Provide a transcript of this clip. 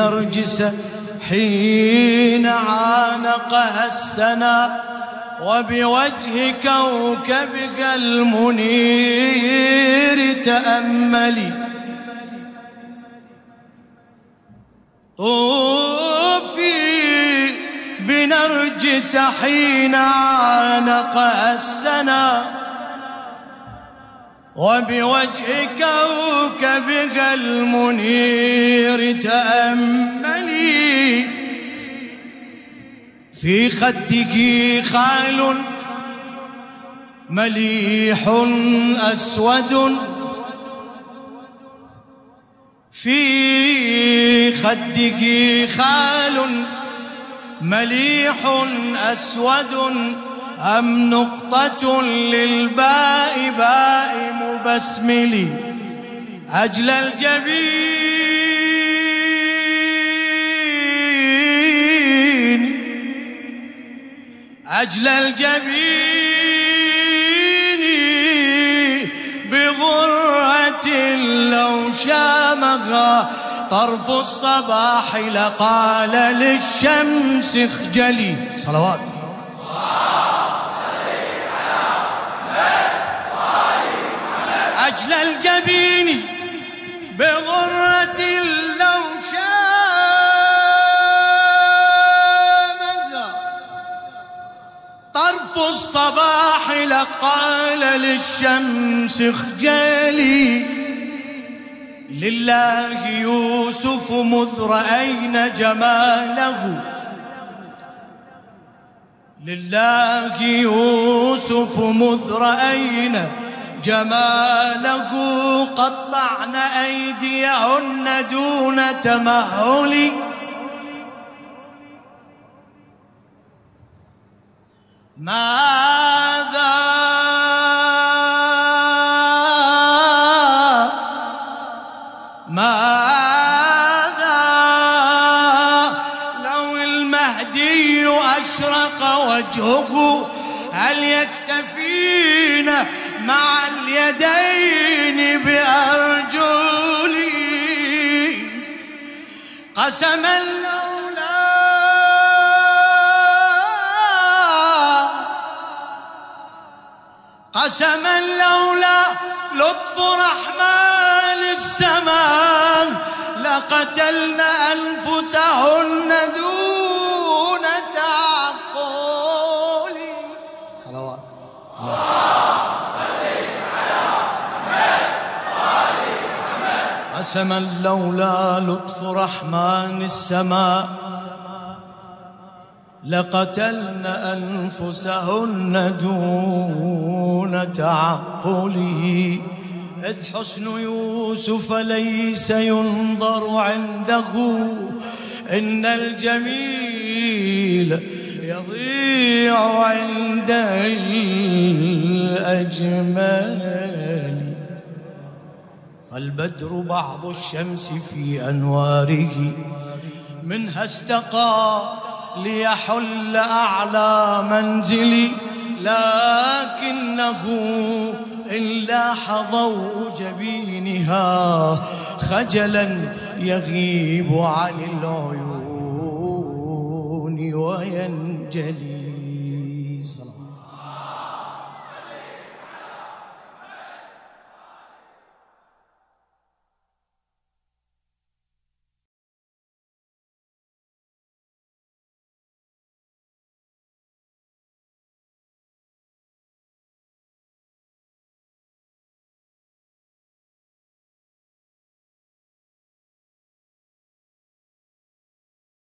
بنرجس حين عانقها السنا وبوجه كوكبك المنير تأملي طوفي بنرجس حين عانقها السنا وبوجه كوكبك المنير تأملي. في خدك خال مليح أسود. في خدك خال مليح أسود. أم نقطة للباء باء مبسمل أجل الجبين أجل الجبين بغرة لو شامها طرف الصباح لقال للشمس اخجلي صلوات. أجل الجبين بغرة لو شامها. طرف الصباح لقال للشمس اخجلي. لله يوسف مذ رأين جماله؟ لله يوسف مذ رأين جماله قطعن أيديهن دون تمهل. ماذا ماذا لو المهدي أشرق وجهه هل يكتفين مع اليدين بأرجلي. قسما لولا قسما لولا لطف رحمن السماء لقتلنا أنفسهن قسما لولا لطف رحمن السماء لقتلن أنفسهن دون تعقله. إذ حسن يوسف ليس ينظر عنده إن الجميل يضيع عند الأجمل. فالبدر بعض الشمس في أنواره منها استقى ليحل أعلى منزلي لكنه إن لاح ضوء جبينها خجلا يغيب عن العيون وينجلي.